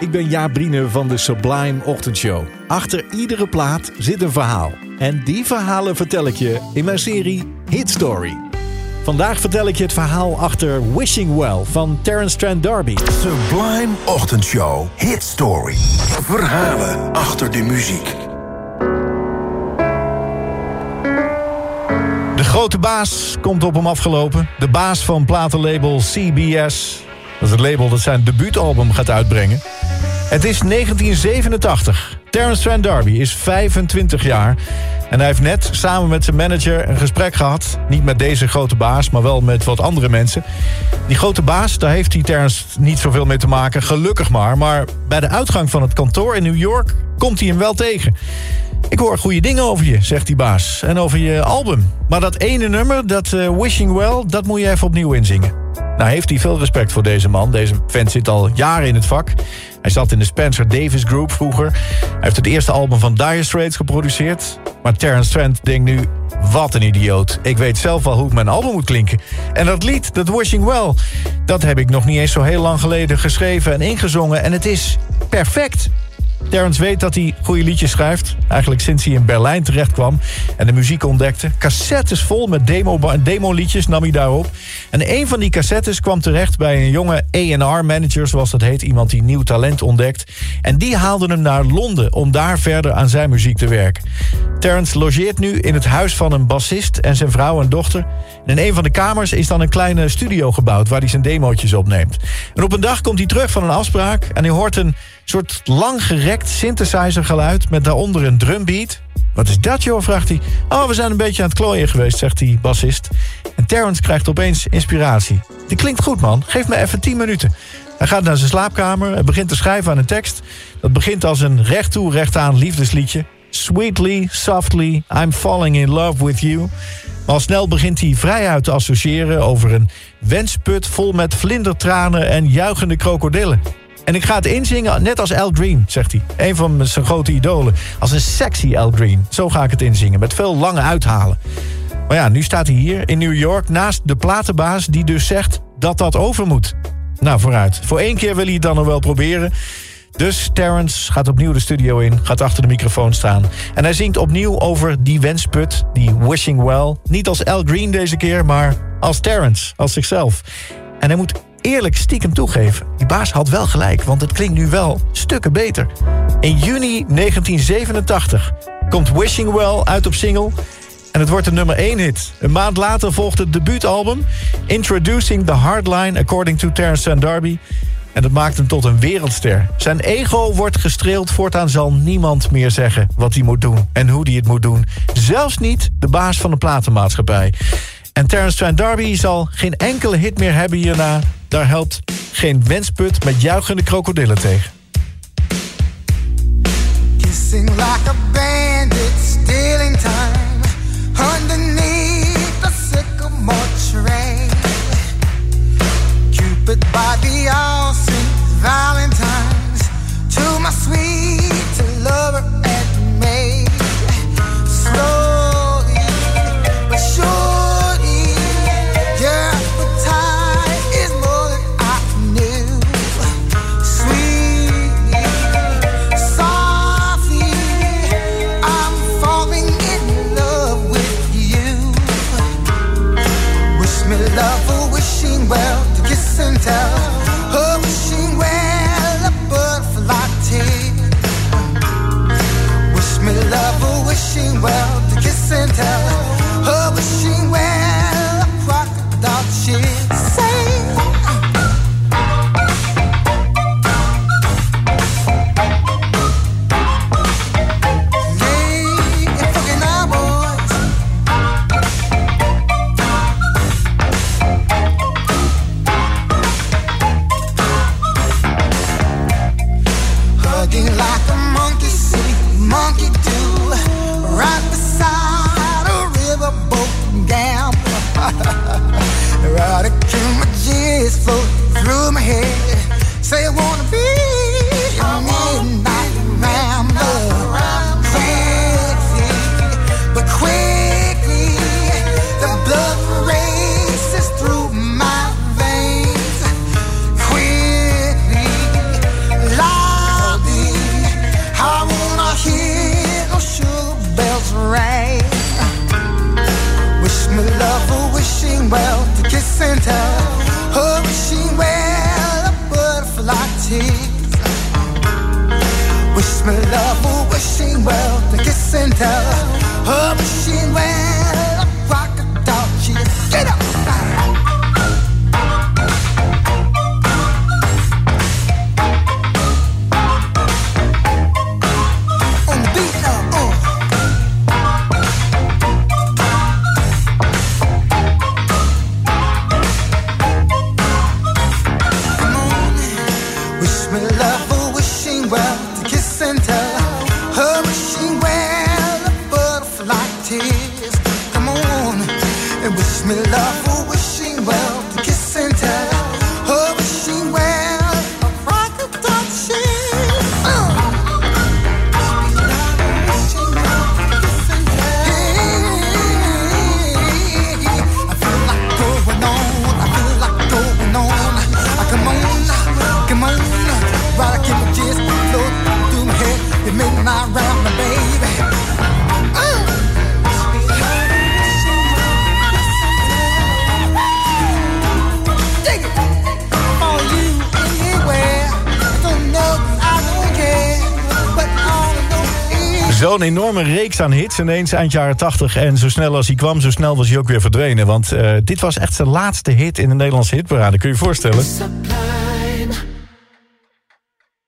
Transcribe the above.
ik ben Jaap van de Sublime Ochtendshow. Achter iedere plaat zit een verhaal. En die verhalen vertel ik je in mijn serie Hit Story. Vandaag vertel ik je het verhaal achter Wishing Well van Terence Trent D'Arby. Sublime Ochtendshow Hit Story. Verhalen achter de muziek. De grote baas komt op hem afgelopen. De baas van platenlabel CBS. Dat is het label dat zijn debuutalbum gaat uitbrengen. Het is 1987. Terence Trent D'Arby is 25 jaar. En hij heeft net samen met zijn manager een gesprek gehad. Niet met deze grote baas, maar wel met wat andere mensen. Die grote baas, daar heeft die Terence niet zoveel mee te maken. Gelukkig maar. Maar bij de uitgang van het kantoor in New York komt hij hem wel tegen. Ik hoor goede dingen over je, zegt die baas. En over je album. Maar dat ene nummer, dat uh, Wishing Well, dat moet je even opnieuw inzingen. Nou heeft hij veel respect voor deze man. Deze vent zit al jaren in het vak. Hij zat in de Spencer Davis Group vroeger. Hij heeft het eerste album van Dire Straits geproduceerd. Maar Terence Trent denkt nu, wat een idioot. Ik weet zelf wel hoe ik mijn album moet klinken. En dat lied, dat Wishing Well... dat heb ik nog niet eens zo heel lang geleden geschreven en ingezongen. En het is perfect. Terrence weet dat hij goede liedjes schrijft. Eigenlijk sinds hij in Berlijn terecht kwam en de muziek ontdekte. Cassettes vol met demo, demo-liedjes nam hij daarop. En een van die cassettes kwam terecht bij een jonge A&R-manager... zoals dat heet, iemand die nieuw talent ontdekt. En die haalde hem naar Londen om daar verder aan zijn muziek te werken. Terrence logeert nu in het huis van een bassist en zijn vrouw en dochter. En in een van de kamers is dan een kleine studio gebouwd... waar hij zijn demootjes opneemt. En op een dag komt hij terug van een afspraak... en hij hoort een soort langgerekt synthesizergeluid... met daaronder een drumbeat. Wat is dat, joh, vraagt hij. Oh, we zijn een beetje aan het klooien geweest, zegt die bassist. En Terrence krijgt opeens inspiratie. Die klinkt goed, man. Geef me even 10 minuten. Hij gaat naar zijn slaapkamer en begint te schrijven aan een tekst. Dat begint als een recht toe, liefdesliedje. Sweetly, softly, I'm falling in love with you. Maar al snel begint hij vrijuit te associëren over een wensput vol met vlindertranen en juichende krokodillen. En ik ga het inzingen net als Al Green, zegt hij. Een van zijn grote idolen. Als een sexy Al Green. Zo ga ik het inzingen, met veel lange uithalen. Maar ja, nu staat hij hier in New York naast de platenbaas... die dus zegt dat dat over moet. Nou, vooruit. Voor één keer wil hij het dan nog wel proberen. Dus Terrence gaat opnieuw de studio in, gaat achter de microfoon staan. En hij zingt opnieuw over die wensput, die wishing well. Niet als Al Green deze keer, maar als Terrence, als zichzelf. En hij moet eerlijk stiekem toegeven. Die baas had wel gelijk, want het klinkt nu wel stukken beter. In juni 1987 komt Wishing Well uit op single... en het wordt een nummer 1 hit. Een maand later volgt het debuutalbum... Introducing the Hardline According to Terence and Darby... En dat maakt hem tot een wereldster. Zijn ego wordt gestreeld. Voortaan zal niemand meer zeggen wat hij moet doen en hoe hij het moet doen. Zelfs niet de baas van de platenmaatschappij. En Terence Trent D'Arby zal geen enkele hit meer hebben hierna. Daar helpt geen wensput met juichende krokodillen tegen. Kissing like a bandit, stealing time Erotic dream, my jeans flow through my head. Say I wanna tell. Oh, wishing well a butterfly tears. Wish me love, oh, wishing well to kiss tell. Oh, wishing well wish me love, oh, wishing well to kiss and tell. Her wishing well, a butterfly tears. Come on, and wish me love, Zo'n enorme reeks aan hits ineens eind jaren 80. En zo snel als hij kwam, zo snel was hij ook weer verdwenen. Want eh, dit was echt zijn laatste hit in de Nederlandse hitparade. Kun je je voorstellen?